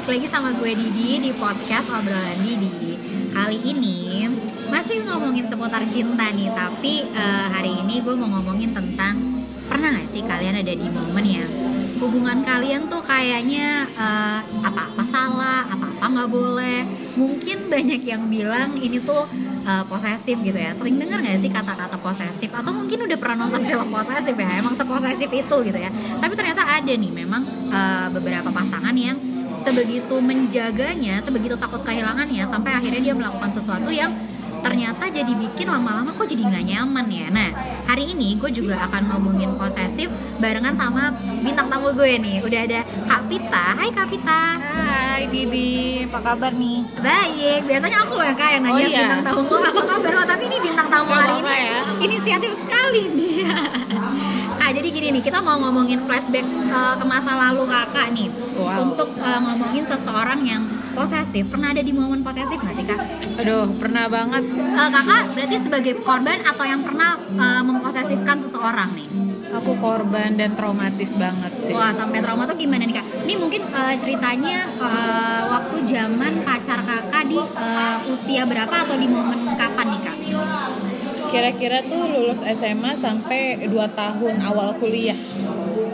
balik lagi sama gue Didi di podcast obrolan Didi. Kali ini masih ngomongin seputar cinta nih, tapi eh, hari ini gue mau ngomongin tentang pernah gak sih kalian ada di momen yang hubungan kalian tuh kayaknya eh, apa-apa salah, apa-apa nggak boleh. Mungkin banyak yang bilang ini tuh eh, posesif gitu ya. Sering dengar gak sih kata-kata posesif? Atau mungkin udah pernah nonton film posesif ya? Emang seposesif itu gitu ya. Tapi ternyata ada nih memang eh, beberapa pasangan yang sebegitu menjaganya, sebegitu takut kehilangannya sampai akhirnya dia melakukan sesuatu yang ternyata jadi bikin lama-lama kok jadi nggak nyaman ya. Nah hari ini gue juga akan ngomongin posesif barengan sama bintang tamu gue nih. Udah ada Kak Pita. Hai Kak Pita. Hai Didi, apa kabar nih? Baik. Biasanya aku loh yang kak yang nanya Oh, iya. bintang tamu apa kabar lo. Tapi ini bintang tamu hari ini ya. inisiatif sekali nih. Gini nih, kita mau ngomongin flashback uh, ke masa lalu kakak nih Wow. Untuk uh, ngomongin seseorang yang posesif Pernah ada di momen posesif gak sih kak? Aduh, pernah banget. Uh, kakak berarti sebagai korban atau yang pernah uh, memposesifkan seseorang nih? Aku korban dan traumatis banget sih. Wah sampai trauma tuh gimana nih kak? Ini mungkin uh, ceritanya uh, waktu zaman pacar kakak di uh, usia berapa atau di momen kapan nih kak? Kira-kira tuh lulus SMA sampai 2 tahun awal kuliah.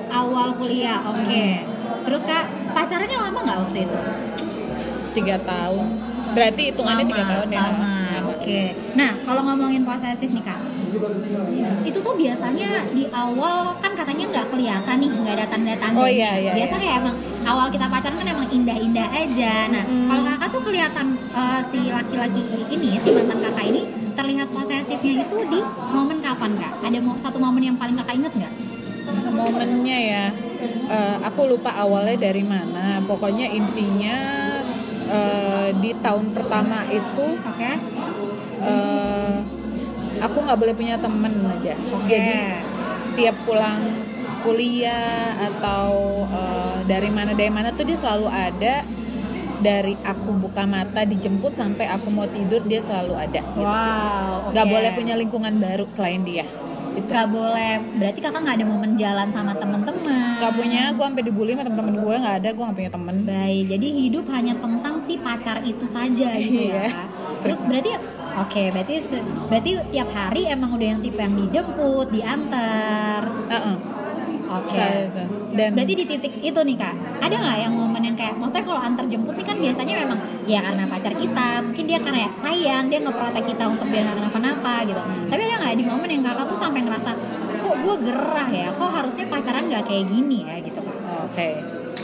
Awal kuliah, oke. Terus kak pacarannya lama nggak waktu itu? Tiga tahun. Berarti hitungannya tiga tahun ya. Lama, oke. Nah kalau ngomongin posesif nih kak, itu tuh biasanya di awal kan katanya nggak kelihatan nih, nggak ada tanda-tanda. Oh, iya, iya, Biasa iya. kayak emang awal kita pacaran kan emang indah-indah aja. Nah Mm-mm. kalau kakak tuh kelihatan eh, si laki-laki ini, si mantan kakak ini terlihat posesifnya itu di momen kapan kak? Ada satu momen yang paling kakak inget nggak? Momennya ya, eh, aku lupa awalnya dari mana. Pokoknya intinya eh, di tahun pertama itu Oke. eh, aku nggak boleh punya temen aja. Oke. Jadi setiap pulang kuliah atau eh, dari mana dari mana tuh dia selalu ada. Dari aku buka mata dijemput sampai aku mau tidur dia selalu ada. Wow. Nggak oke. boleh punya lingkungan baru selain dia. Itu. Gak boleh. Berarti kakak nggak ada momen jalan sama temen-temen. Gak punya, gue sampai dibully sama temen-temen gue nggak ada, gue gak punya temen. Baik, jadi hidup hanya tentang si pacar itu saja gitu ya. Iya. Terus berarti oke, berarti se- berarti tiap hari emang udah yang tipe yang dijemput, diantar. Heeh. Oke. Itu. Dan Berarti di titik itu nih kak, ada nggak yang momen yang kayak, maksudnya kalau antar jemput nih kan biasanya memang ya karena pacar kita, mungkin dia karena ya sayang, dia ngeprotek kita untuk biar nggak kenapa-napa gitu. Tapi ada nggak di momen yang kakak tuh sampai ngerasa, kok gue gerah ya, kok harusnya pacaran nggak kayak gini ya gitu kak? oke.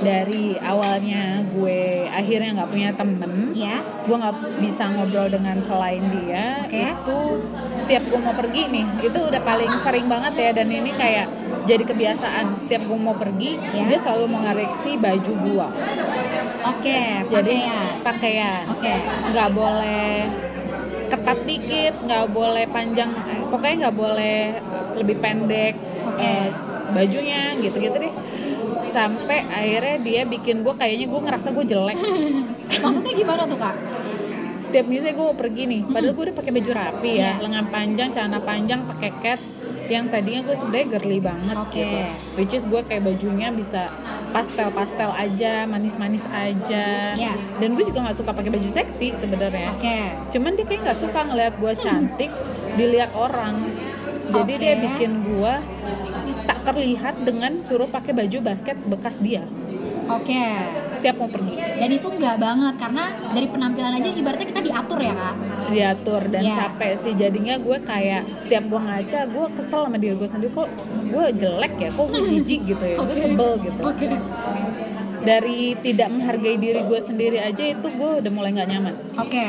Dari awalnya gue akhirnya nggak punya temen, Ya, gue nggak bisa ngobrol dengan selain dia. Oke. Itu setiap gue mau pergi nih, itu udah paling sering banget ya. Dan ini kayak jadi kebiasaan. Setiap gue mau pergi, Ya. dia selalu mengoreksi baju gue. oke, Jadi pakaian. pakaian. Oke. nggak boleh ketat dikit, nggak boleh panjang, pokoknya nggak boleh lebih pendek Oke. eh, bajunya gitu-gitu deh. Sampai akhirnya dia bikin gue kayaknya gue ngerasa gue jelek. Maksudnya gimana tuh kak? Setiap misalnya gue mau pergi nih, padahal gue udah pakai baju rapi ya, Iya. lengan panjang, celana panjang, pakai cats yang tadinya gue sebenarnya girly banget Oke. gitu. Which is gue kayak bajunya bisa pastel-pastel aja, manis-manis aja. Iya. Dan gue juga nggak suka pakai baju seksi sebenarnya. Oke. cuman dia kayak nggak suka ngeliat gue cantik dilihat orang jadi Oke. dia bikin gue tak terlihat dengan suruh pakai baju basket bekas dia Oke. setiap mau pergi Dan itu nggak banget karena dari penampilan aja ibaratnya kita diatur ya kak. diatur dan Iya. capek sih jadinya gue kayak setiap gue ngaca gue kesel sama diri gue sendiri kok gue jelek ya kok gue jijik gitu ya gue sebel gitu Oke. dari tidak menghargai diri gue sendiri aja itu gue udah mulai nggak nyaman Oke.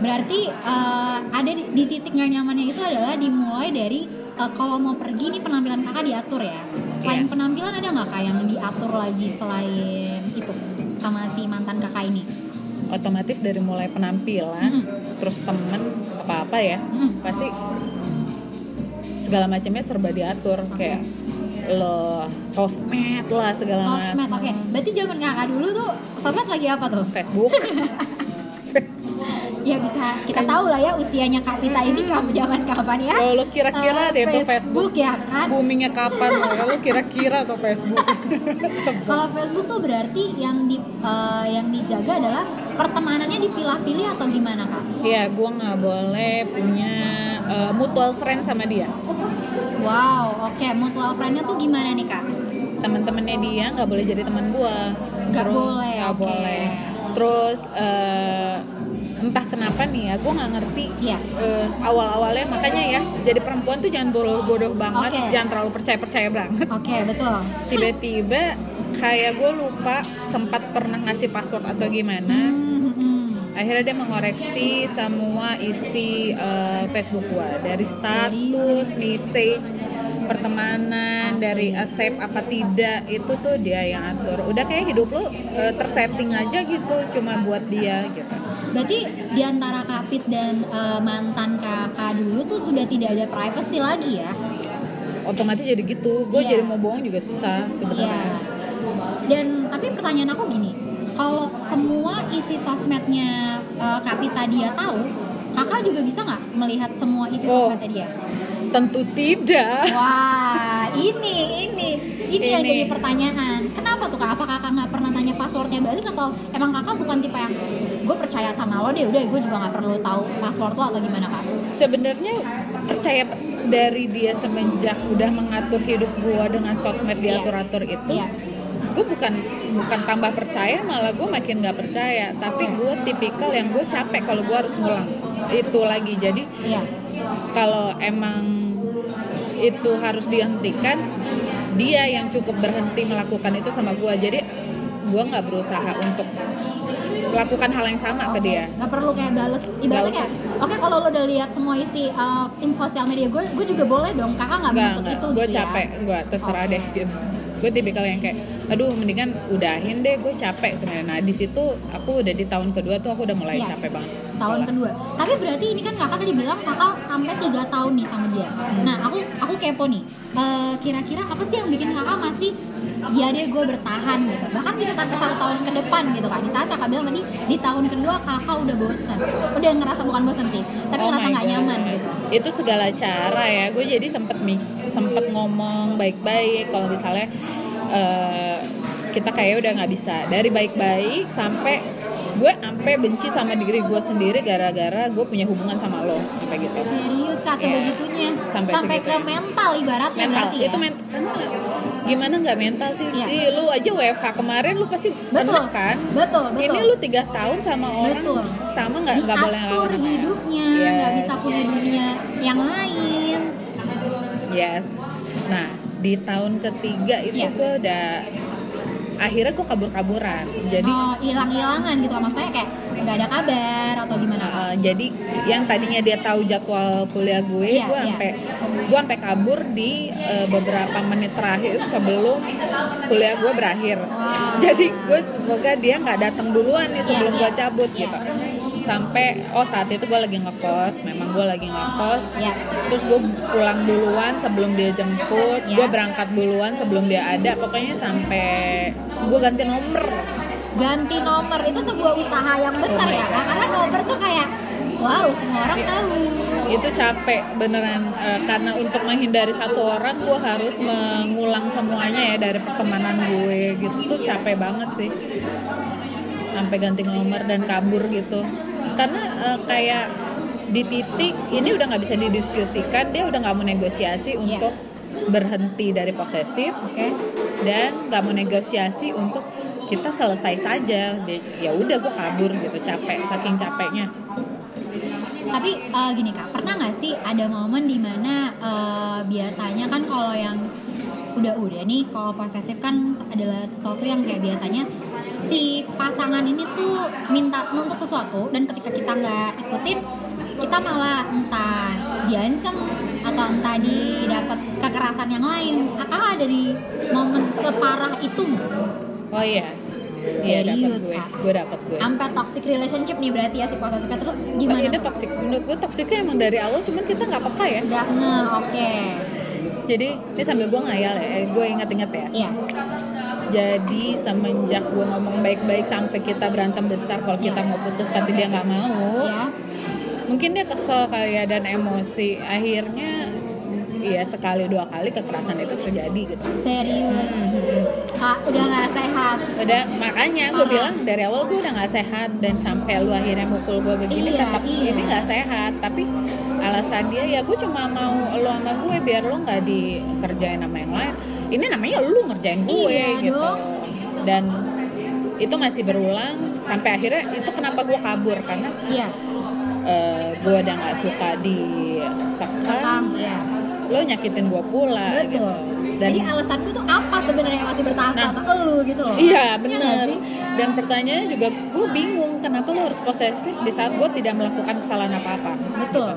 Berarti eh, ada di, di titik nggak nyamannya itu adalah dimulai dari eh, kalau mau pergi nih penampilan kakak diatur ya. Selain Iya. penampilan ada nggak kak yang diatur lagi selain itu sama si mantan kakak ini? otomatis dari mulai penampilan Mm. terus temen apa apa ya Mm. pasti segala macamnya serba diatur kayak lo sosmed lah segala Sosmed, oke. macam Berarti zaman kakak dulu tuh sosmed lagi apa tuh? Facebook ya bisa kita tahu lah ya usianya Kak Pita ini kamu zaman kapan ya Kalau lo kira-kira Eh, deh tuh Facebook ya kan boomingnya kapan? Kalau kira-kira tuh Facebook. kalau Facebook tuh berarti yang di eh, yang dijaga adalah pertemanannya dipilah-pilih atau gimana kak? Iya, gue nggak boleh punya uh, mutual friend sama dia. Wow, oke mutual friend-nya tuh gimana nih kak? Teman-temannya dia nggak boleh jadi teman gue. Nggak boleh, Nggak oke. boleh. Terus uh, entah kenapa nih ya, gue nggak ngerti. Iya. uh, awal-awalnya makanya ya, jadi perempuan tuh jangan bodoh-bodoh banget, Oke. jangan terlalu percaya-percaya banget. Oke betul. Tiba-tiba kayak gue lupa sempat pernah ngasih password atau gimana. Hmm, hmm, akhirnya dia mengoreksi semua isi uh, Facebook gua dari status, message, pertemanan, dari accept apa tidak itu tuh dia yang atur. Udah kayak hidup lu uh, tersetting aja gitu, cuma buat dia gitu. Berarti di antara Kak Pit dan eh, mantan kakak dulu tuh sudah tidak ada privacy lagi ya? Otomatis jadi gitu. Gue Iya. jadi mau bohong juga susah sebenarnya. Dan tapi pertanyaan aku gini, kalau semua isi sosmednya eh, Kak Pita dia tahu, kakak juga bisa nggak melihat semua isi Oh. sosmednya dia? Tentu tidak. Wah, ini ini ini yang Ini. jadi pertanyaan. Kenapa tuh kak? Apa kakak nggak pernah tanya passwordnya balik atau emang kakak bukan tipe yang gue percaya sama lo deh, udah gue juga nggak perlu tahu password lo atau gimana kak? Sebenarnya percaya dari dia semenjak udah mengatur hidup gua dengan sosmed Iya. diatur-atur itu. Iya. gue bukan bukan tambah percaya malah gue makin nggak percaya tapi gue tipikal yang gue capek kalau gue harus ngulang itu lagi jadi Iya. kalau emang itu harus dihentikan dia yang cukup berhenti melakukan itu sama gue jadi gue nggak berusaha untuk melakukan hal yang sama ke dia. Gak perlu kayak balas ibaratnya Nggak kayak oke kalau lo udah lihat semua isi uh, in sosial media gue gue juga boleh dong. Kakak nggak nggak menuntut nggak. itu gue gitu capek. Ya gue terserah Oke. deh gitu. Gue tipikal yang kayak aduh mendingan udahin deh gue capek sebenarnya. Nah di situ aku udah di tahun kedua tuh aku udah mulai Iya. capek banget tahun kedua. Tapi berarti ini kan kakak tadi bilang kakak sampai tiga tahun nih sama dia. Hmm. nah aku aku kepo nih. Eh, kira-kira apa sih yang bikin kakak masih ya deh gue bertahan gitu. Bahkan bisa sampai satu tahun ke depan gitu kan di saat kakak bilang tadi di tahun kedua kakak udah bosan udah ngerasa bukan bosan sih tapi Oh ngerasa nggak nyaman gitu. Itu segala cara ya. Gue jadi sempet sempet ngomong baik-baik. Kalau misalnya eh, kita kayak udah nggak bisa dari baik-baik sampai gue sampai benci sama diri gue sendiri gara-gara gue punya hubungan sama lo sampai gitu serius kak Iya. sebegitunya Sampai sampai ke mental ibaratnya mental berarti ya itu mental karena gimana nggak mental sih Iya. Ih, lu aja WFH kemarin lu pasti betul kan betul betul ini lu tiga tahun sama orang Betul. sama nggak nggak boleh apa-apa. hidupnya Yes. nggak bisa punya dunia yang lain Yes. Nah, di tahun ketiga itu Iya. gue udah akhirnya gue kabur-kaburan. Jadi oh hilang-hilangan gitu maksudnya kayak nggak ada kabar atau gimana uh, jadi yang tadinya dia tahu jadwal kuliah gue, Iya, gue iya. sampai gue sampai kabur di uh, beberapa menit terakhir sebelum kuliah gue berakhir. Wow. Jadi gue semoga dia nggak datang duluan nih sebelum Iya, gue iya. cabut Iya. gitu. Sampai oh saat itu gue lagi ngekos, memang gue lagi ngekos. ya terus gue pulang duluan sebelum dia jemput Ya. gue berangkat duluan sebelum dia ada pokoknya sampai gue ganti nomor ganti nomor itu sebuah usaha yang besar Oh ya Kak? karena nomor tuh kayak wow semua orang tahu itu capek beneran eh, karena untuk menghindari satu orang gue harus mengulang semuanya ya dari pertemanan gue gitu tuh capek banget sih sampai ganti nomor dan kabur gitu karena eh, kayak di titik ini udah nggak bisa didiskusikan dia udah nggak mau negosiasi untuk berhenti dari posesif oke. dan nggak mau negosiasi untuk kita selesai saja. Ya udah gue kabur gitu capek saking capeknya. Tapi eh, gini kak pernah nggak sih ada momen di mana eh, biasanya kan kalau yang udah-udah nih kalau posesif kan adalah sesuatu yang kayak biasanya si pasangan ini tuh minta nuntut sesuatu dan ketika kita nggak ikutin kita malah entah diancam atau entah didapat kekerasan yang lain. Kakak ada di momen separah itu oh iya. Iya Serius, gue. Kak? gue dapat gue. Sampai toxic relationship nih berarti ya si posesifnya terus gimana? Ini toxic menurut gue toksiknya emang dari awal cuman kita nggak peka ya. Nggak nge oke. Jadi ini sambil gue ngayal ya. Eh, gue inget-inget ya. Iya jadi semenjak gue ngomong baik-baik sampai kita berantem besar kalau kita Ya. mau putus tapi dia nggak mau. Ya mungkin dia kesel kali ya dan emosi. Akhirnya ya sekali dua kali kekerasan itu terjadi gitu. Serius? Kak udah nggak sehat? Udah makanya gue bilang dari awal gue udah nggak sehat dan sampai lu akhirnya mukul gue begini Iya, tetap iya. ini nggak sehat. Tapi alasan dia ya gue cuma mau lu sama gue biar lu nggak dikerjain sama yang lain ini namanya lu ngerjain gue Iya gitu. dong. dan itu masih berulang sampai akhirnya itu kenapa gue kabur karena iya. eh, gue udah nggak suka dikekang Kekang, iya. Lo nyakitin gue pula betul. Gitu dan jadi alasan gue tuh apa sebenarnya yang masih bertahan Nah. sama elu gitu loh? Iya nggak bener. sih? Dan pertanyaannya juga gue bingung kenapa lo harus posesif di saat gue tidak melakukan kesalahan apa-apa. betul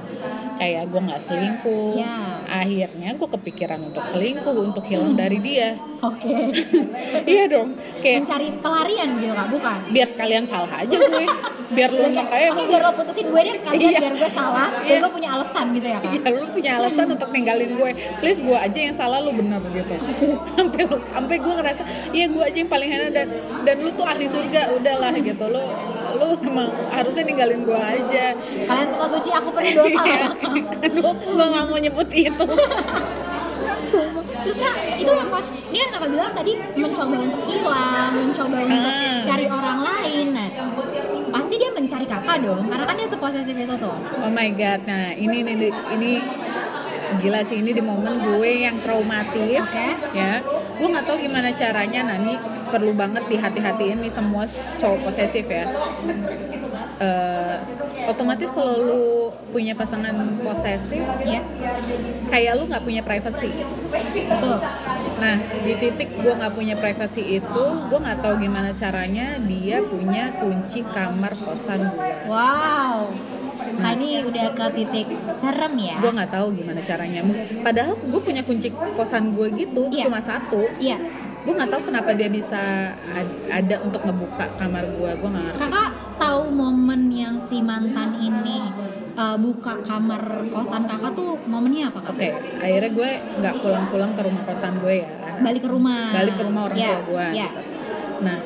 Kayak gue nggak selingkuh. Ya. Akhirnya gue kepikiran untuk selingkuh untuk hilang dari dia. oke iya dong. Kayak mencari pelarian gitu kak bukan biar sekalian salah aja gue. Biar lu enak aja. oke biar lo putusin gue deh sekalian Iya. biar gue salah Iya. dan gue punya alasan gitu ya kak Iya, lu punya alasan untuk ninggalin gue. Please gue aja yang salah, lu bener gitu. Sampai lu, sampai gue ngerasa, iya gue aja yang paling enak dan dan lu tuh ahli surga, udahlah gitu. Lu lu emang harusnya ninggalin gue aja. kalian semua suci aku penuh dosa Iya. kak Aduh, gue nggak mau nyebut itu. terus kak itu yang pas ini kan kakak bilang tadi mencoba untuk hilang mencoba untuk Ah. cari orang lain nah pasti dia mencari kakak dong karena kan dia seposesif itu tuh Oh my god, nah ini ini ini gila sih ini di momen gue yang traumatis Oke. ya gue nggak tahu gimana caranya ini perlu banget dihati-hatiin nih semua cowok posesif ya. Eh, otomatis kalau lu punya pasangan posesif ya kayak lu nggak punya privacy. Betul. Nah di titik gue nggak punya privacy itu gue nggak tahu gimana caranya dia punya kunci kamar kosan gue wow Kak ini udah ke titik serem ya? Gue nggak tahu gimana caranya. Padahal gue punya kunci kosan gue gitu Iya. cuma satu. Iya. Gue nggak tahu kenapa dia bisa ad- ada untuk ngebuka kamar gue gue nggak ngerti. Kakak tahu momen yang si mantan ini uh, buka kamar kosan kakak tuh momennya apa oke akhirnya gue nggak pulang-pulang ke rumah kosan gue ya. Balik ke rumah. Balik ke rumah orang Iya, tua gue iya. gitu. nah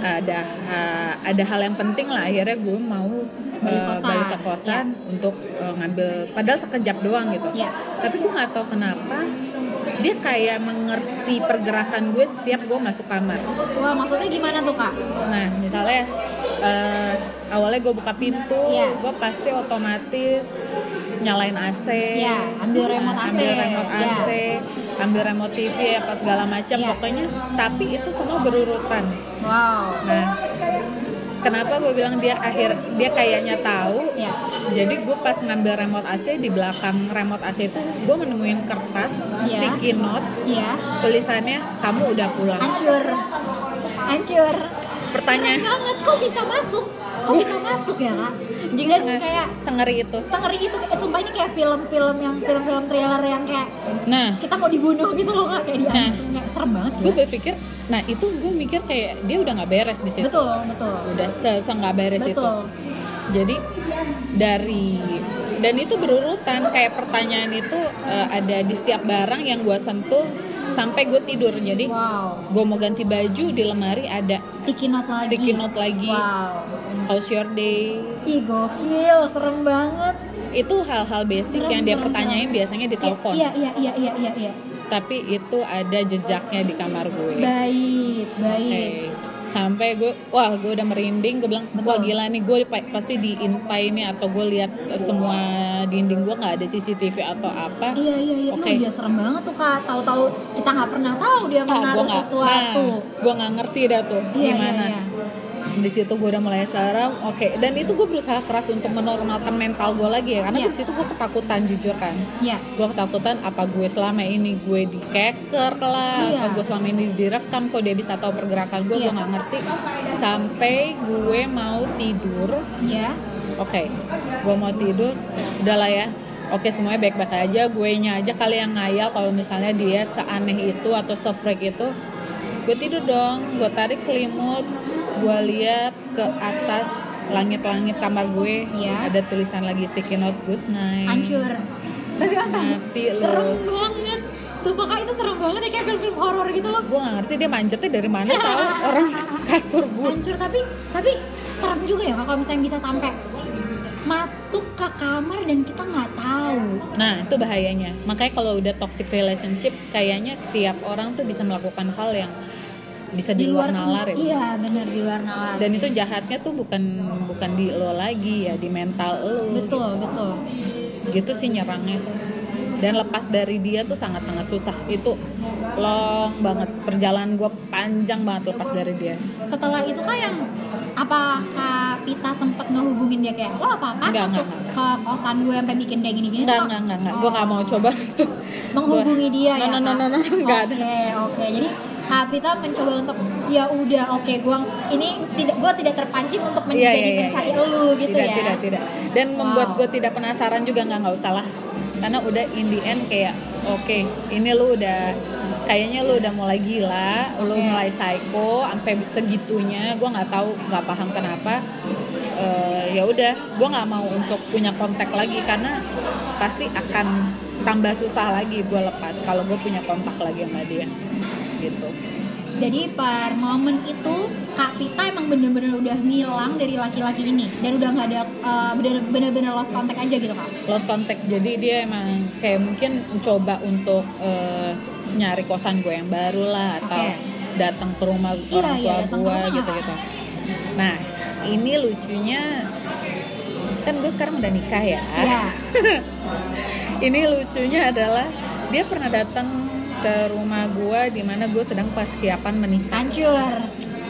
ada ha- ada hal yang penting lah akhirnya gue mau Balik eh, kosan. balik ke kosan untuk eh, ngambil padahal sekejap doang gitu Iya. tapi gue nggak tahu kenapa dia kayak mengerti pergerakan gue setiap gue masuk kamar wah maksudnya gimana tuh kak? Nah, misalnya eh, awalnya gue buka pintu, Iya. gue pasti otomatis nyalain AC, Iya, ambil remote AC, ambil remote iya. AC, ambil remote TV apa segala macam, Iya. pokoknya. Tapi itu semua berurutan. wow Nah, kenapa gue bilang dia akhir dia kayaknya tahu? ya Jadi gue pas ngambil remote AC di belakang remote AC itu gue menemuin kertas Iya. sticky note iya tulisannya kamu udah pulang. hancur hancur Pertanyaan Serem banget kok bisa masuk kok bisa masuk ya kak Jing dan senger- kayak sengeri itu. sengeri itu eh, sumpah ini kayak film-film yang film-film trailer yang kayak Nah, kita mau dibunuh gitu loh kayak di Nah. kayak serem banget gue gak? berpikir nah itu gue mikir kayak dia udah nggak beres di situ. Betul betul. Udah se nggak beres itu. Betul. Jadi dari dan itu berurutan. Kayak pertanyaan itu eh, ada di setiap barang yang gue sentuh sampai gue tidur. Jadi wow. gue mau ganti baju di lemari ada sticky note lagi. Sticky note lagi. wow how's your day ih gokil serem banget itu hal-hal basic Serem, yang dia serem, pertanyain serem. biasanya di telepon iya iya iya iya iya iya tapi itu ada jejaknya di kamar gue baik baik Sampai gue, wah gue udah merinding, gue bilang, wah Betul. gila nih gue pa- pasti diintai nih atau gue lihat semua dinding gue nggak ada CCTV atau apa. Iya iya iya, Oke. Duh, iya serem banget tuh kak. Tahu-tahu kita nggak pernah tahu dia Ah, menaruh gue nggak, sesuatu. nah, gue nggak ngerti dah tuh Iya gimana. iya iya. Di situ gue udah mulai serem, oke. Dan itu gue berusaha keras untuk menormalkan mental gue lagi ya, karena Iya. gue di situ gue ketakutan jujur kan. Iya. Gue ketakutan apa gue selama ini gue dikeker lah, Iya. apa gue selama ini direkam kok dia bisa tahu pergerakan gue, Iya. gue nggak ngerti. Sampai gue mau tidur, Iya. Oke, gue mau tidur, udahlah ya. Oke semuanya baik-baik aja, gue nya aja kali yang ngayal kalau misalnya dia seaneh itu atau sefreak itu. Gue tidur dong, gue tarik selimut, gue lihat ke atas langit-langit kamar gue, Iya. ada tulisan lagi sticky note good night. Hancur. Tapi apa? Mati lu. Serem banget. Sumpah kak itu serem banget ya kayak film-film horor gitu loh gue nggak ngerti dia manjatnya dari mana tahu orang kasur gue Hancur tapi tapi serem juga ya kalau misalnya bisa sampai masuk ke kamar dan kita nggak tahu. nah itu bahayanya makanya kalau udah toxic relationship kayaknya setiap orang tuh bisa melakukan hal yang bisa di, luar nalar ya Iya benar di luar nalar. dan itu jahatnya tuh bukan bukan di lo lagi ya di mental lo betul betul. gitu sih nyerangnya tuh. Dan lepas dari dia tuh sangat-sangat susah. Itu long banget. Perjalanan gue panjang banget lepas dari dia. Setelah itu kak yang apa Kak Pita sempet ngehubungin dia kayak lo apa apa Enggak, masuk enggak, ke kosan gue sampai bikin kayak gini gini enggak enggak enggak, enggak. gue gak mau coba itu menghubungi dia no, ya no, no, no, no, no, enggak ada. Oke oke. Jadi Kak Pita mencoba untuk ya udah oke gua ini tidak gua tidak terpancing untuk menjadi iya, iya, mencari iya. elu gitu tidak, ya. tidak tidak dan Wow. membuat gue tidak penasaran juga nggak nggak usah lah karena udah in the end kayak oke ini lu udah kayaknya lu udah mulai gila lu Oke. mulai psycho sampai segitunya gue nggak tahu nggak paham kenapa Eh, ya udah gue nggak mau untuk punya kontak lagi karena pasti akan tambah susah lagi gue lepas kalau gue punya kontak lagi sama dia gitu Jadi per momen itu Kak Pita emang bener-bener udah ngilang dari laki-laki ini dan udah nggak ada bener- bener-bener lost contact aja gitu kak. lost contact jadi dia emang kayak mungkin mencoba untuk eh, nyari kosan gue yang baru lah atau Oke. datang ke rumah Iya, orang iya, tua ke gue gitu gitu nah ini lucunya kan gue sekarang udah nikah ya Ya. ini lucunya adalah dia pernah datang ke rumah gue di mana gue sedang persiapan menikah Hancur.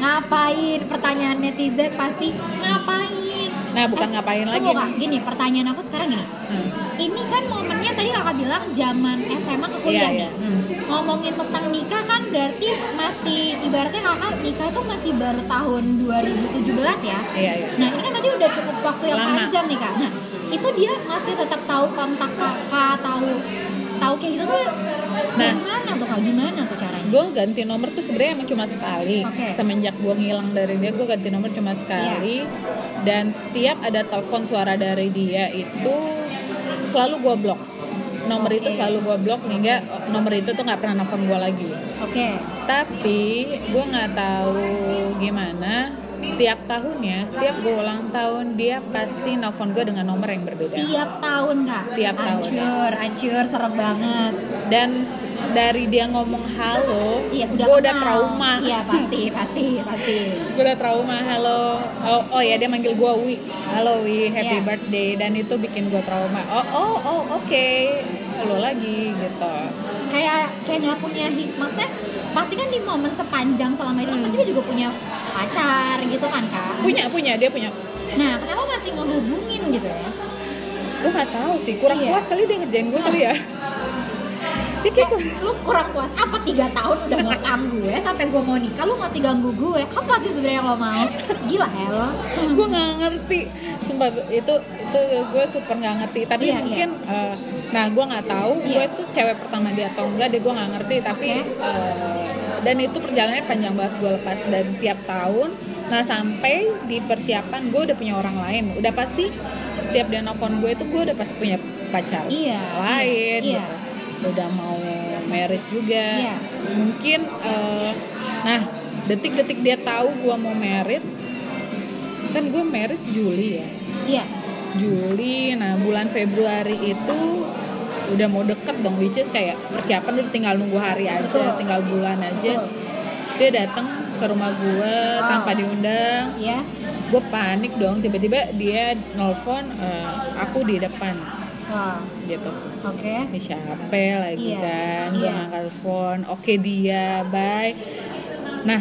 Ngapain? Pertanyaan netizen pasti ngapain? nah bukan Eh, ngapain lagi Kak. Gini, pertanyaan aku sekarang gini. Hmm. Ini kan momennya tadi kakak bilang zaman SMA ke kuliah iya. nih. Hmm. Ngomongin tentang nikah kan berarti masih ibaratnya kakak nikah itu masih baru tahun 2017 ya. iya iya Nah ini kan berarti udah cukup waktu yang Lama. panjang nih kak. Nah itu dia masih tetap tahu kontak kakak, tahu kayak gitu tuh. Nah. gimana tuh kak? Gimana tuh caranya? gue ganti nomor tuh sebenarnya emang cuma sekali Oke. semenjak gue ngilang dari dia gue ganti nomor cuma sekali dan setiap ada telepon suara dari dia itu selalu gue blok nomor itu Oke. selalu gue blok hingga nomor itu tuh nggak pernah nelfon gue lagi Oke. tapi gue nggak tahu gimana tiap tahunnya setiap gue ulang tahun dia pasti nelfon gue dengan nomor yang berbeda Tiap tahun kak. Setiap tahun. Hancur, hancur, serem banget. dan dari dia ngomong halo Iya udah gue udah trauma Iya pasti, pasti, pasti. gue udah trauma halo oh, oh ya dia manggil gue Wi halo Wi happy Iya. birthday dan itu bikin gue trauma oh oh oh oke lo lagi gitu. Kayak kayak nggak punya maksudnya pasti kan di momen sepanjang selama itu kan Hmm. pasti dia juga punya pacar gitu kan kak. punya punya dia punya. Nah kenapa masih ngehubungin gitu ya? gue nggak tahu sih kurang Iya. puas kali dia ngerjain gue kali ya. Dia kayak kurang- lu kurang puas apa tiga tahun udah ngekang gue sampai gue mau nikah lu masih ganggu gue? Apa sih sebenarnya yang lo mau? Gila ya lo gue nggak ngerti. Sumpah itu itu gue super nggak ngerti. Tapi Iya, mungkin eh, nah gue nggak tahu Iya. gue tuh cewek pertama dia atau enggak deh gue nggak ngerti tapi eh, dan itu perjalanannya panjang banget gue lepas dan tiap tahun nah sampai di persiapan gue udah punya orang lain udah pasti setiap dia nelfon gue itu gue udah pasti punya pacar Iya, lain iya, iya. gitu. udah mau merit juga Iya. mungkin eh, nah detik-detik dia tahu gue mau merit kan gue merit Juli ya iya Juli nah bulan Februari itu udah mau deket dong which is kayak persiapan udah tinggal nunggu hari aja Betul. tinggal bulan aja. Betul. dia datang ke rumah gue Wow. tanpa diundang. Iya. Gue panik dong tiba-tiba dia nelfon eh, aku di depan. Wah. Gitu. Oke. Ini siapa lagi Iya, kan? Gue iya. ngangkat telepon oke dia bye. Nah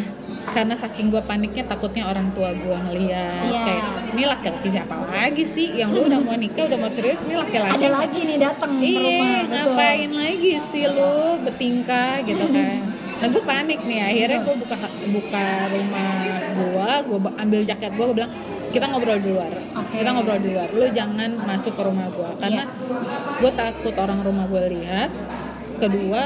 karena saking gue paniknya takutnya orang tua gue ngeliat Iya. kayak ini laki-laki siapa lagi sih yang lu udah mau nikah udah mau serius ini laki-laki ada lagi nih datang ke rumah iya betul. ngapain lagi sih lu bertingkah gitu kan nah gue panik nih akhirnya gue buka buka rumah gue gue ambil jaket gue gue bilang kita ngobrol di luar Oke. kita ngobrol di luar lu jangan masuk ke rumah gue karena gue takut orang rumah gue lihat kedua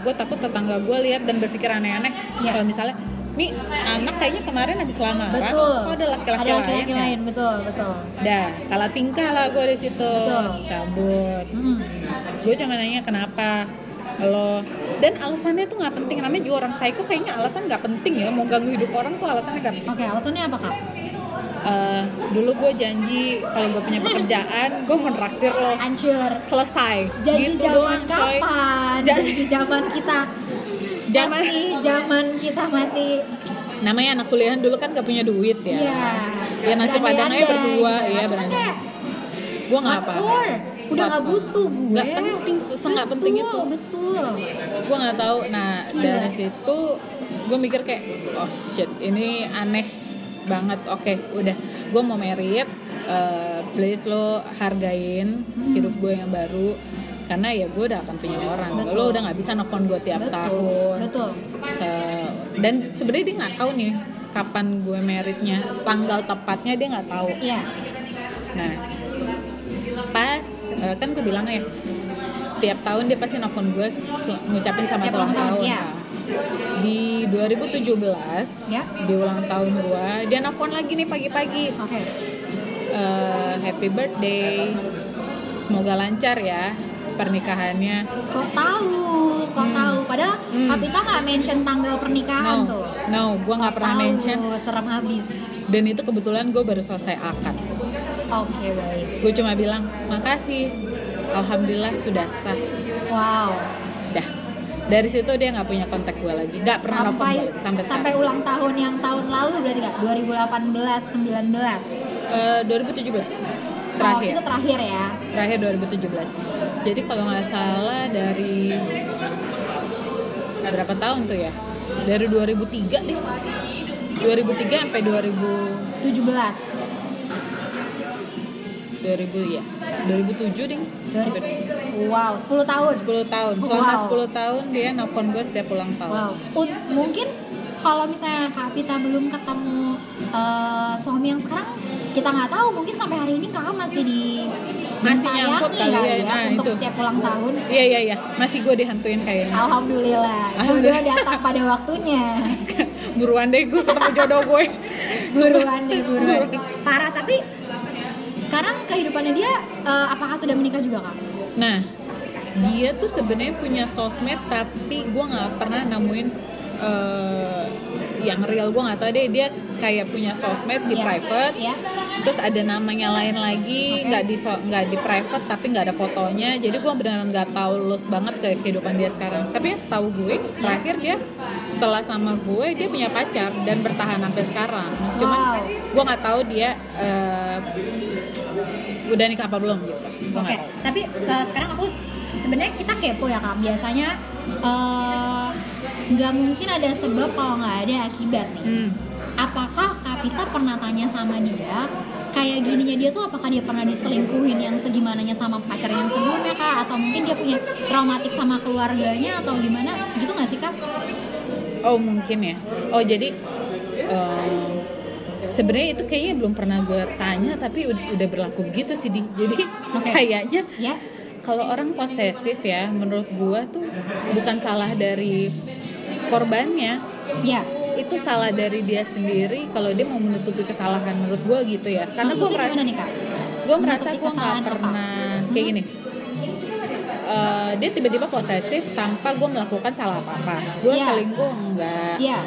gue takut tetangga gue lihat dan berpikir aneh-aneh Iya. kalau misalnya nih anak kayaknya kemarin habis lamaran. Betul. Kok ada laki-laki ada lain laki-laki ya? lain betul betul. Dah salah tingkah lah gue di situ. Betul. cabut. Hmm. gue cuma nanya kenapa? Lo dan alasannya tuh nggak penting. Namanya juga orang psycho kayaknya alasan nggak penting ya. Mau ganggu hidup orang tuh alasannya nggak penting. Oke, alasannya apa kak? Eh, dulu gue janji kalau gue punya pekerjaan gue mau traktir lo. Hancur. selesai. Jadi gitu zaman doang coy. kapan? Ja- Jadi zaman kita Zaman- masih zaman kita masih namanya anak kuliahan dulu kan gak punya duit ya Iya. ya nasi padang aja berdua ya kayak gue nggak apa? Udah What gak for? butuh gue. Nggak penting, se-nggak penting itu. Betul, gue nggak tahu nah Gila. dari situ gue mikir kayak oh shit ini aneh banget oke udah gue mau merit eh, please lo hargain hidup gue yang baru karena ya gue udah akan punya orang Betul. lo udah nggak bisa nelfon gue tiap Betul. tahun Betul. Se- dan sebenarnya dia nggak tahu nih kapan gue meritnya tanggal tepatnya dia nggak tahu Iya. Nah, pas eh, kan gue bilang ya tiap tahun dia pasti nelfon gue ngucapin sama ulang tahun, tahun. iya. Nah, Di 2017 Ya. di ulang tahun gue dia nelfon lagi nih pagi-pagi. Oke. Eh, happy birthday. Semoga lancar ya pernikahannya. Kok tahu? Kok tahu? Padahal Hmm. Kapita nggak mention tanggal pernikahan No, tuh. no, gue nggak pernah Tahu, mention. serem habis. Dan itu kebetulan gue baru selesai akad. Oke, baik. Gue cuma bilang makasih. Alhamdulillah sudah sah. Wow. Dah. Dari situ dia nggak punya kontak gue lagi. Nggak pernah nelfon sampai gue lagi, sampai sampai sekarang. ulang tahun yang tahun lalu berarti kak 2018 19 Eh, 2017 oh terakhir. itu terakhir ya Terakhir 2017. Jadi kalau nggak salah dari berapa tahun tuh ya? Dari 2003 deh. 2003 sampai 2000 17 2000 ya. 2007 ding. 2000 wow 10 tahun 10 tahun. Selama Wow. 10 tahun dia nelfon gue setiap ulang tahun. wow Un- mungkin kalau misalnya Kak Pita belum ketemu eh, suami yang sekarang kita nggak tahu mungkin sampai hari ini kakak masih di Masih ditayangi nyangkut kali kali ya, ya, nah, untuk itu. setiap ulang tahun Iya iya iya, masih gue dihantuin kayaknya. Alhamdulillah, Alhamdulillah. jodoh datang pada waktunya. Buruan deh gue ketemu jodoh gue. buruan deh buruan parah tapi sekarang kehidupannya dia eh, apakah sudah menikah juga kak Nah, dia tuh sebenarnya punya sosmed tapi gue nggak pernah nemuin eh, yang real gue nggak tahu deh dia kayak punya sosmed di Iya. private Iya. terus ada namanya lain lagi nggak di so- nggak di private tapi nggak ada fotonya jadi gue benar-benar nggak tahu lulus banget ke kehidupan dia sekarang tapi yang setahu gue terakhir dia setelah sama gue dia punya pacar dan bertahan sampai sekarang cuman Wow. gue nggak tahu dia eh, udah nikah apa belum gitu oke tahu. tapi eh, sekarang aku sebenarnya kita kepo ya kak biasanya eh, nggak mungkin ada sebab kalau nggak ada akibat nih Hmm. apakah Kapita pernah tanya sama dia kayak gininya dia tuh apakah dia pernah diselingkuhin yang segimananya sama pacar yang sebelumnya kak atau mungkin dia punya traumatik sama keluarganya atau gimana gitu nggak sih kak Oh mungkin ya. Oh jadi em, sebenarnya itu kayaknya belum pernah gue tanya tapi udah, udah berlaku begitu sih di. Jadi Oke. kayaknya ya kalau orang posesif ya menurut gue tuh bukan salah dari korbannya. ya Itu salah dari dia sendiri kalau dia mau menutupi kesalahan menurut gue gitu ya. Karena gue merasa gue merasa gue nggak kesalahan apa? pernah kayak gini Eh, dia tiba-tiba posesif tanpa gue melakukan salah apa-apa gue Iya. selingkuh enggak Iya.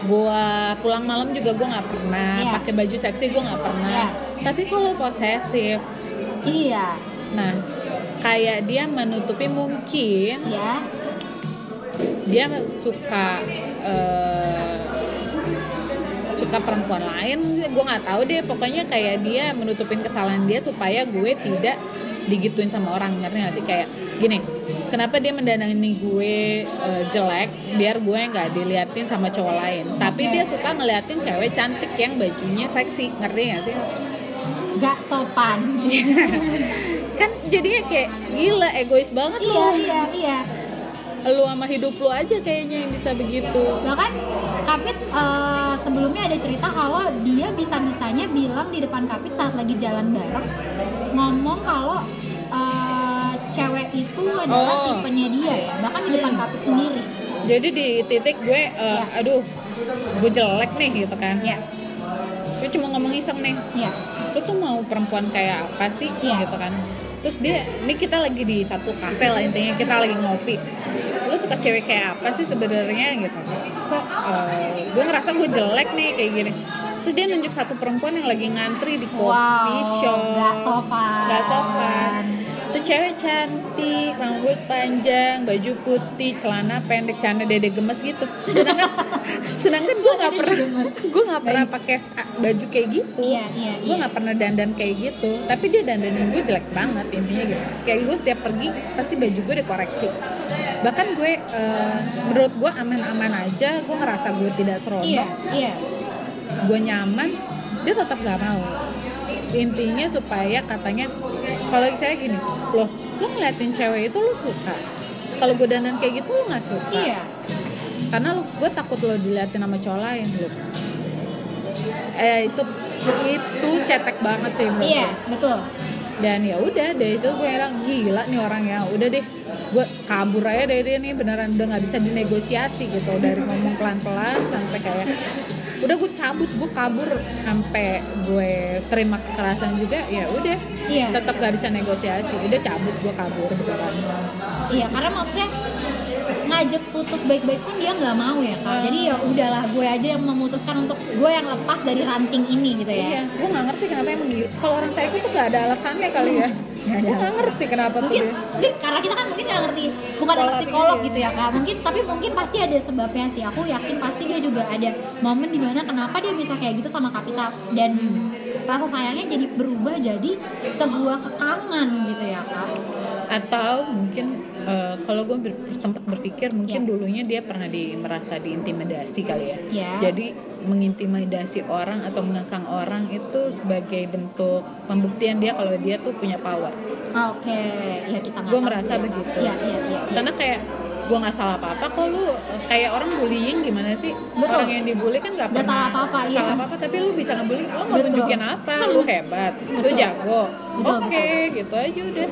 gue pulang malam juga gue nggak pernah Iya. pakai baju seksi gue nggak pernah Iya. tapi kalau posesif iya nah kayak dia menutupi mungkin ya dia suka eh, suka perempuan lain. Gue nggak tahu deh pokoknya kayak dia menutupin kesalahan dia supaya gue tidak digituin sama orang ngerti gak sih? Kayak gini kenapa dia mendanani gue eh, jelek biar gue nggak diliatin sama cowok lain? Tapi dia suka ngeliatin cewek cantik yang bajunya seksi ngerti gak sih? Gak sopan. Kan jadinya kayak gila egois banget iya loh. iya iya lu sama hidup lu aja kayaknya yang bisa begitu. Bahkan Kapit eh, sebelumnya ada cerita kalau dia bisa-bisanya bilang di depan Kapit saat lagi jalan bareng ngomong kalau eh, cewek itu adalah Oh. tipenya dia ya bahkan di depan Kapit sendiri. Jadi di titik gue eh, Iya. aduh gue jelek nih gitu kan. Ya gue cuma ngomong iseng nih. Ya lu tuh mau perempuan kayak apa sih Iya. gitu kan terus dia ini kita lagi di satu kafe lah intinya kita lagi ngopi. Lu suka cewek kayak apa sih sebenarnya gitu? Kok eh, gue ngerasa gue jelek nih kayak gini. Terus dia nunjuk satu perempuan yang lagi ngantri di coffee Wow, shop. nggak sopan. Sopan tuh cewek cantik rambut panjang baju putih celana pendek celana dede gemes gitu. Sedangkan sedangkan gue nggak pernah gue nggak pernah pakai baju kayak gitu. Iya, iya, gue iya. nggak pernah dandan kayak gitu. Tapi dia dandanin gue jelek banget intinya gitu. Kayak gue setiap pergi pasti baju gue dikoreksi. Bahkan gue eh, menurut gue aman-aman aja. Gue ngerasa gue tidak seronok. Iya, iya. gue nyaman dia tetap gak mau intinya supaya katanya kalau saya gini loh lo ngeliatin cewek itu lo suka kalau gue dandan kayak gitu lo nggak suka Iya. karena lo gue takut lo diliatin sama cowok lain lo eh itu itu cetek banget sih menurut Iya, gue. betul. dan ya udah deh itu gue bilang gila nih orang ya udah deh gue kabur aja dari dia nih beneran udah nggak bisa dinegosiasi gitu dari ngomong pelan pelan sampai kayak udah gue cabut gue kabur sampai gue terima kekerasan juga ya udah Iya. tetap gak bisa negosiasi udah cabut gue kabur beneran Iya, karena maksudnya ngajak putus baik-baik pun dia nggak mau ya kak. Hmm. Jadi ya udahlah gue aja yang memutuskan untuk gue yang lepas dari ranting ini gitu ya. iya gue nggak ngerti kenapa emang gila kalau orang saya itu gak ada alasannya kali ya Ada gue nggak ngerti kenapa tuh Mungkin, dia mungkin karena kita kan mungkin nggak ngerti, bukan Pola anak psikolog gitu ya kak. Mungkin tapi mungkin pasti ada sebabnya sih. Aku yakin pasti dia juga ada momen di mana kenapa dia bisa kayak gitu sama Kapita dan rasa sayangnya jadi berubah jadi sebuah kekangan gitu ya kak. Atau mungkin eh, kalau gue ber- sempat berpikir mungkin Ya. dulunya dia pernah di merasa diintimidasi kali ya Ya. jadi mengintimidasi orang atau mengekang orang itu sebagai bentuk pembuktian dia kalau dia tuh punya power Oke, ya kita gue merasa Kak. begitu Iya iya iya. iya. karena kayak gue nggak salah apa-apa kok lu eh, kayak orang bullying gimana sih Betul. orang yang dibully kan nggak pernah salah apa-apa, iya. salah apa-apa tapi lu bisa ngebully lu mau Betul. tunjukin apa lu hebat lu jago oke gitu aja udah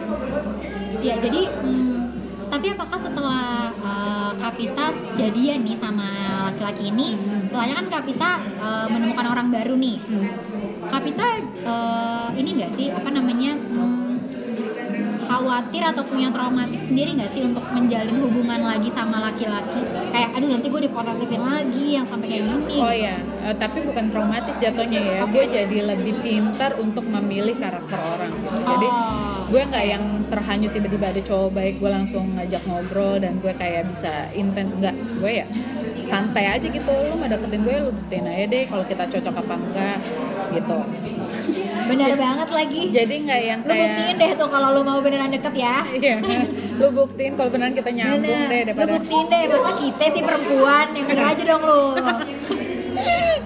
Ya jadi hmm, tapi apakah setelah uh, Kapita jadian nih sama laki-laki ini, setelahnya kan Kapita uh, menemukan orang baru nih. Kapita uh, ini enggak sih apa namanya hmm, khawatir atau punya traumatik sendiri nggak sih untuk menjalin hubungan lagi sama laki-laki? Kayak aduh nanti gue diposesifin lagi yang sampai kayak gini. Oh ya, eh, tapi bukan traumatis jatuhnya ya. Gue jadi lebih pintar untuk memilih karakter orang. gitu. Jadi Oh. Gue nggak yang terhanyut tiba-tiba ada cowok baik gue langsung ngajak ngobrol dan gue kayak bisa intens nggak. Gue ya santai aja gitu. Lu mau deketin gue, lu buktiin aja deh kalau kita cocok apa enggak gitu. Bener banget lagi. Jadi nggak yang Lu buktiin kayak deh tuh kalau lu mau beneran deket ya. Iya, lu buktiin kalau beneran kita nyambung Bener. deh Lu daripada buktiin deh masa kita sih perempuan yang bener aja dong lu.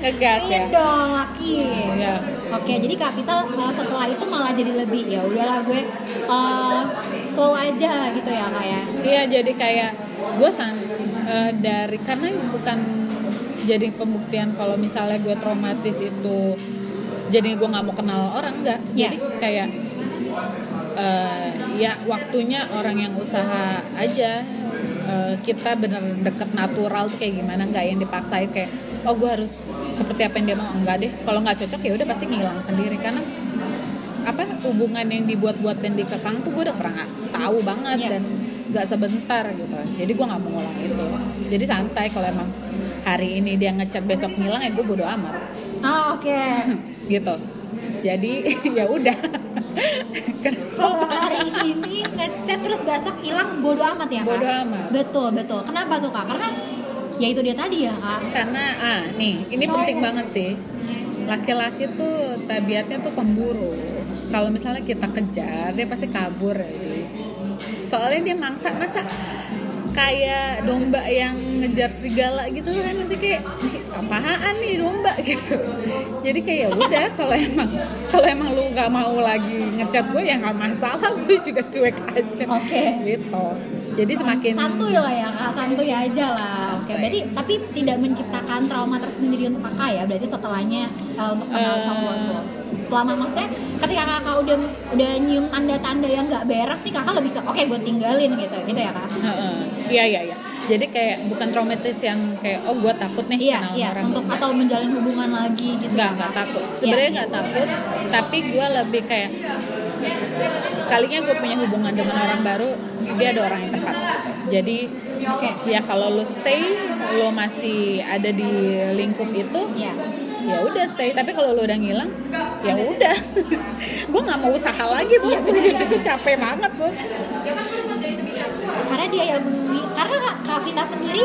ngegas ya. Dong laki. Iya. Oke, jadi kapital uh, setelah itu malah jadi lebih ya udahlah gue uh, slow aja gitu ya kayak. Iya jadi kayak gue san eh, dari karena bukan jadi pembuktian kalau misalnya gue traumatis itu jadi gue nggak mau kenal orang enggak Iya. jadi kayak eh, ya waktunya orang yang usaha aja eh, kita bener deket natural tuh kayak gimana nggak yang dipaksain kayak oh gue harus seperti apa yang dia mau enggak deh kalau nggak cocok ya udah pasti ngilang sendiri karena apa hubungan yang dibuat-buat dan dikekang tuh gue udah pernah tahu banget Iya. dan nggak sebentar gitu jadi gue nggak mau ngulang itu jadi santai kalau emang hari ini dia ngechat besok ngilang ya gue bodo amat Oh, oke. gitu jadi ya udah Kalau hari ini ngechat terus besok hilang bodo amat ya kak? Bodo amat. Betul betul. Kenapa tuh kak? Karena ya itu dia tadi ya kak. karena ah nih ini penting banget sih. Laki-laki tuh tabiatnya tuh pemburu. Kalau misalnya kita kejar dia pasti kabur ya soalnya dia mangsa masa kayak domba yang ngejar serigala gitu kan? Masih kayak "Ih, apaan nih domba? Gitu. Jadi kayak ya udah kalau emang kalau emang lu nggak mau lagi ngechat gue ya nggak masalah gue juga cuek aja. Oke. gitu jadi semakin santuy lah ya kak, santuy aja lah. Oke, Santai. berarti tapi tidak menciptakan trauma tersendiri untuk kakak ya. Berarti setelahnya uh, untuk kenal Eh. cowok tuh. Selama maksudnya ketika kakak udah udah nyium tanda-tanda yang nggak beres nih kakak lebih ke oke gue tinggalin gitu, gitu ya kak. Heeh. Iya iya iya. Jadi kayak bukan traumatis yang kayak oh gue takut nih Iya, kenal iya. orang. Untuk atau menjalin hubungan lagi gitu. Enggak ya, enggak Kak? takut. Iya, Sebenarnya iya. enggak takut, tapi gue lebih kayak sekalinya gue punya hubungan dengan orang baru dia ada orang yang tepat. Jadi Oke. ya kalau lo stay lo masih ada di lingkup itu Ya. ya udah stay. Tapi kalau lo udah ngilang ya udah. Gue nggak mau usaha lagi bos. gue capek banget bos. Karena dia yang karena Kapita sendiri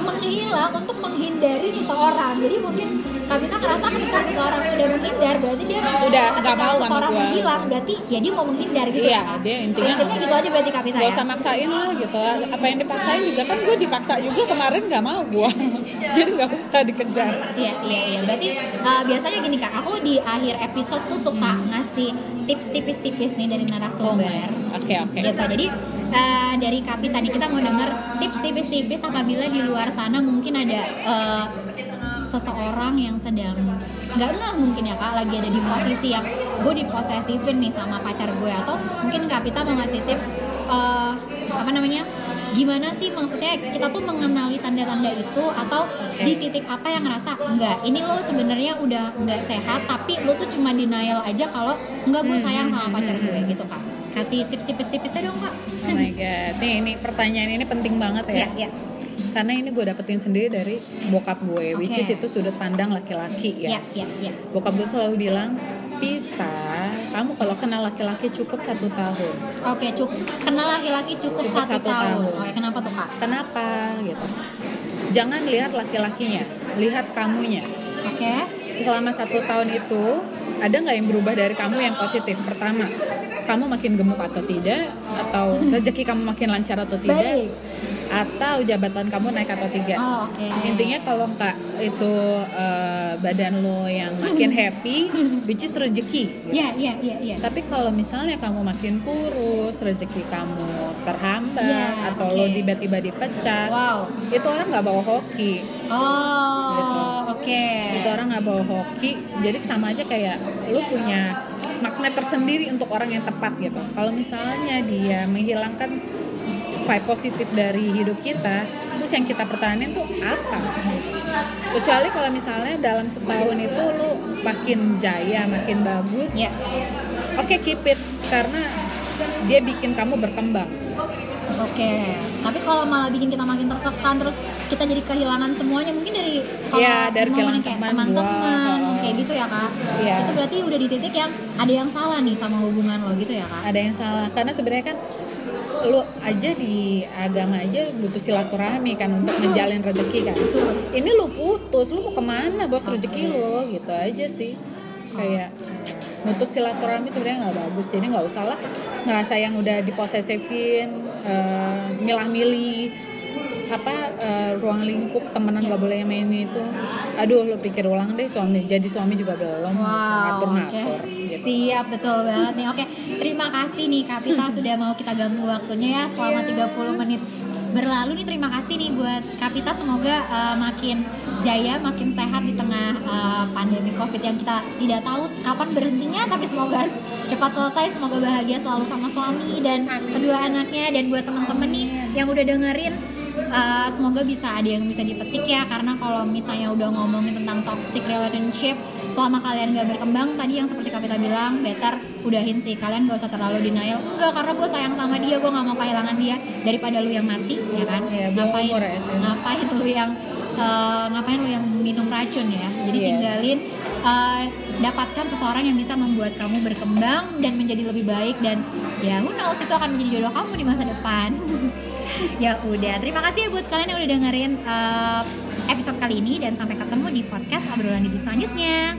menghilang untuk menghindari seseorang. Jadi mungkin Kapita ngerasa ketika seseorang sudah menghindar berarti dia Udah, nggak mau sama seseorang gua. menghilang berarti ya dia mau menghindar gitu Iya, ya. Kak? dia intinya- Prinsipnya gitu aja berarti Kapita gak ya. usah maksain lah gitu apa yang dipaksain juga kan gue dipaksa juga kemarin nggak mau gue jadi nggak usah dikejar Iya, iya, iya. Berarti uh, biasanya gini kak, aku di akhir episode tuh suka ngasih tips tipis-tipis nih dari narasumber. oke oke Gitu. Jadi uh, dari Kapita nih kita mau denger tips tipis-tipis apabila di luar sana mungkin ada uh, seseorang yang sedang nggak ngeh mungkin ya kak lagi ada di posisi yang gue diposesifin nih sama pacar gue atau mungkin Kapita mau ngasih tips uh, apa namanya gimana sih? Maksudnya kita tuh mengenali tanda-tanda itu atau di titik apa yang ngerasa enggak ini lo sebenarnya udah nggak sehat tapi lo tuh cuma denial aja kalau enggak gue sayang sama pacar gue gitu kak. Kasih tips tipis-tipisnya dong kak. Oh my god. Nih ini pertanyaan ini penting banget ya. Ya ya karena ini gue dapetin sendiri dari bokap gue which Oke. is itu sudut pandang laki-laki ya. Ya ya ya bokap gue selalu bilang Pita kamu kalau kenal laki-laki cukup satu tahun. Oke cukup kenal laki-laki cukup, Cukup satu, satu tahun. tahun. oke kenapa tuh kak? Kenapa gitu. Jangan lihat laki-lakinya lihat kamunya. Oke. Selama satu tahun itu ada nggak yang berubah dari kamu yang positif? Pertama kamu makin gemuk atau tidak? Atau rezeki kamu makin lancar atau tidak? Baik atau jabatan kamu naik atau tidak. Oh, oke. Intinya kalau nggak itu eh, badan lo yang makin happy which is rezeki. Ya ya ya ya tapi kalau misalnya kamu makin kurus rezeki kamu terhambat Ya, atau oke. lo tiba-tiba dipecat wow. itu orang nggak bawa hoki. Oh Gitu. oke. Itu orang nggak bawa hoki. Jadi sama aja kayak lu punya magnet tersendiri untuk orang yang tepat gitu. Kalau misalnya dia menghilangkan vibe positif dari hidup kita terus yang kita pertahanin tuh apa? Kecuali kalau misalnya dalam setahun itu lu makin jaya makin bagus ya. oke keep it. Karena dia bikin kamu berkembang. Oke, tapi kalau malah bikin kita makin tertekan terus kita jadi kehilangan semuanya mungkin dari kalau Iya, dari kehilangan kayak teman teman-teman kayak gitu ya kak. Iya. Itu berarti udah di titik yang ada yang salah nih sama hubungan lo gitu ya kak. ada yang salah. Karena sebenarnya kan lu aja di agama aja butuh silaturahmi kan untuk menjalin rezeki kan. Ini lu putus lu mau ke mana bos rezeki lu? Gitu aja sih. Kayak putus silaturahmi sebenarnya nggak bagus. Jadi nggak usah lah ngerasa yang udah diposesifin eh, milah-milih apa eh, ruang lingkup temenan nggak boleh main itu aduh lu pikir ulang deh suami jadi suami juga belum Wow, oke. ngatur-ngatur gitu. Siap, betul banget nih. Oke, terima kasih nih Kak Pita sudah mau kita ganggu waktunya ya selama Iya. 30 menit berlalu nih. Terima kasih nih buat Kak Pita. Semoga uh, makin jaya, makin sehat di tengah uh, pandemi Covid yang kita tidak tahu kapan berhentinya, tapi semoga cepat selesai. Semoga bahagia selalu sama suami dan kedua anaknya dan buat teman-teman nih yang udah dengerin Uh, semoga bisa ada yang bisa dipetik ya karena kalau misalnya udah ngomongin tentang toxic relationship selama kalian gak berkembang tadi yang seperti Kapita bilang better udahin sih. Kalian gak usah terlalu denial. Enggak karena gue sayang sama dia gue gak mau kehilangan dia. Daripada lu yang mati ya kan? Iya, buang ngapain ya, ngapain lu yang uh, ngapain lu yang minum racun ya? Jadi Yes. tinggalin uh, dapatkan seseorang yang bisa membuat kamu berkembang dan menjadi lebih baik dan ya who knows itu akan menjadi jodoh kamu di masa depan. Ya udah terima kasih ya buat kalian yang udah dengerin uh, episode kali ini dan sampai ketemu di podcast obrolan di selanjutnya